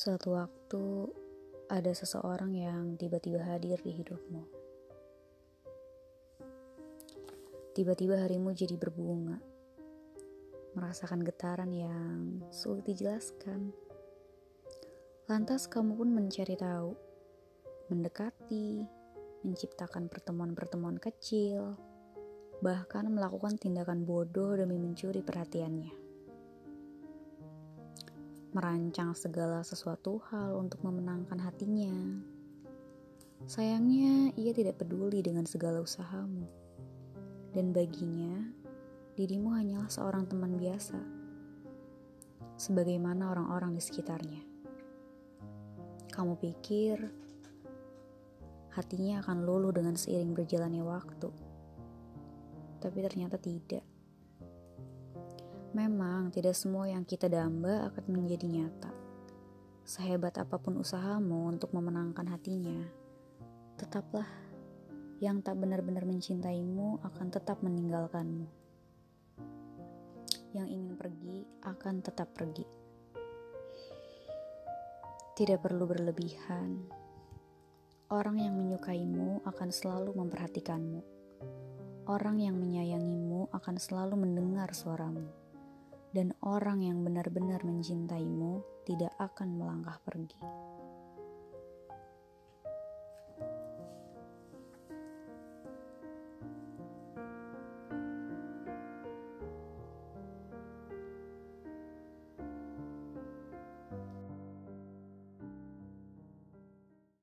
Suatu waktu ada seseorang yang tiba-tiba hadir di hidupmu. Tiba-tiba harimu jadi berbunga, merasakan getaran yang sulit dijelaskan. Lantas kamu pun mencari tahu, mendekati, menciptakan pertemuan-pertemuan kecil, bahkan melakukan tindakan bodoh demi mencuri perhatiannya merancang segala sesuatu hal untuk memenangkan hatinya. Sayangnya, ia tidak peduli dengan segala usahamu. Dan baginya, dirimu hanyalah seorang teman biasa. Sebagaimana orang-orang di sekitarnya. Kamu pikir hatinya akan luluh dengan seiring berjalannya waktu. Tapi ternyata tidak. Memang tidak semua yang kita damba akan menjadi nyata. Sehebat apa pun usahamu untuk memenangkan hatinya, tetaplah yang tak benar-benar mencintaimu akan tetap meninggalkanmu. Yang ingin pergi akan tetap pergi. Tidak perlu berlebihan. Orang yang menyukaimu akan selalu memperhatikanmu. Orang yang menyayangimu akan selalu mendengar suaramu dan orang yang benar-benar mencintaimu tidak akan melangkah pergi.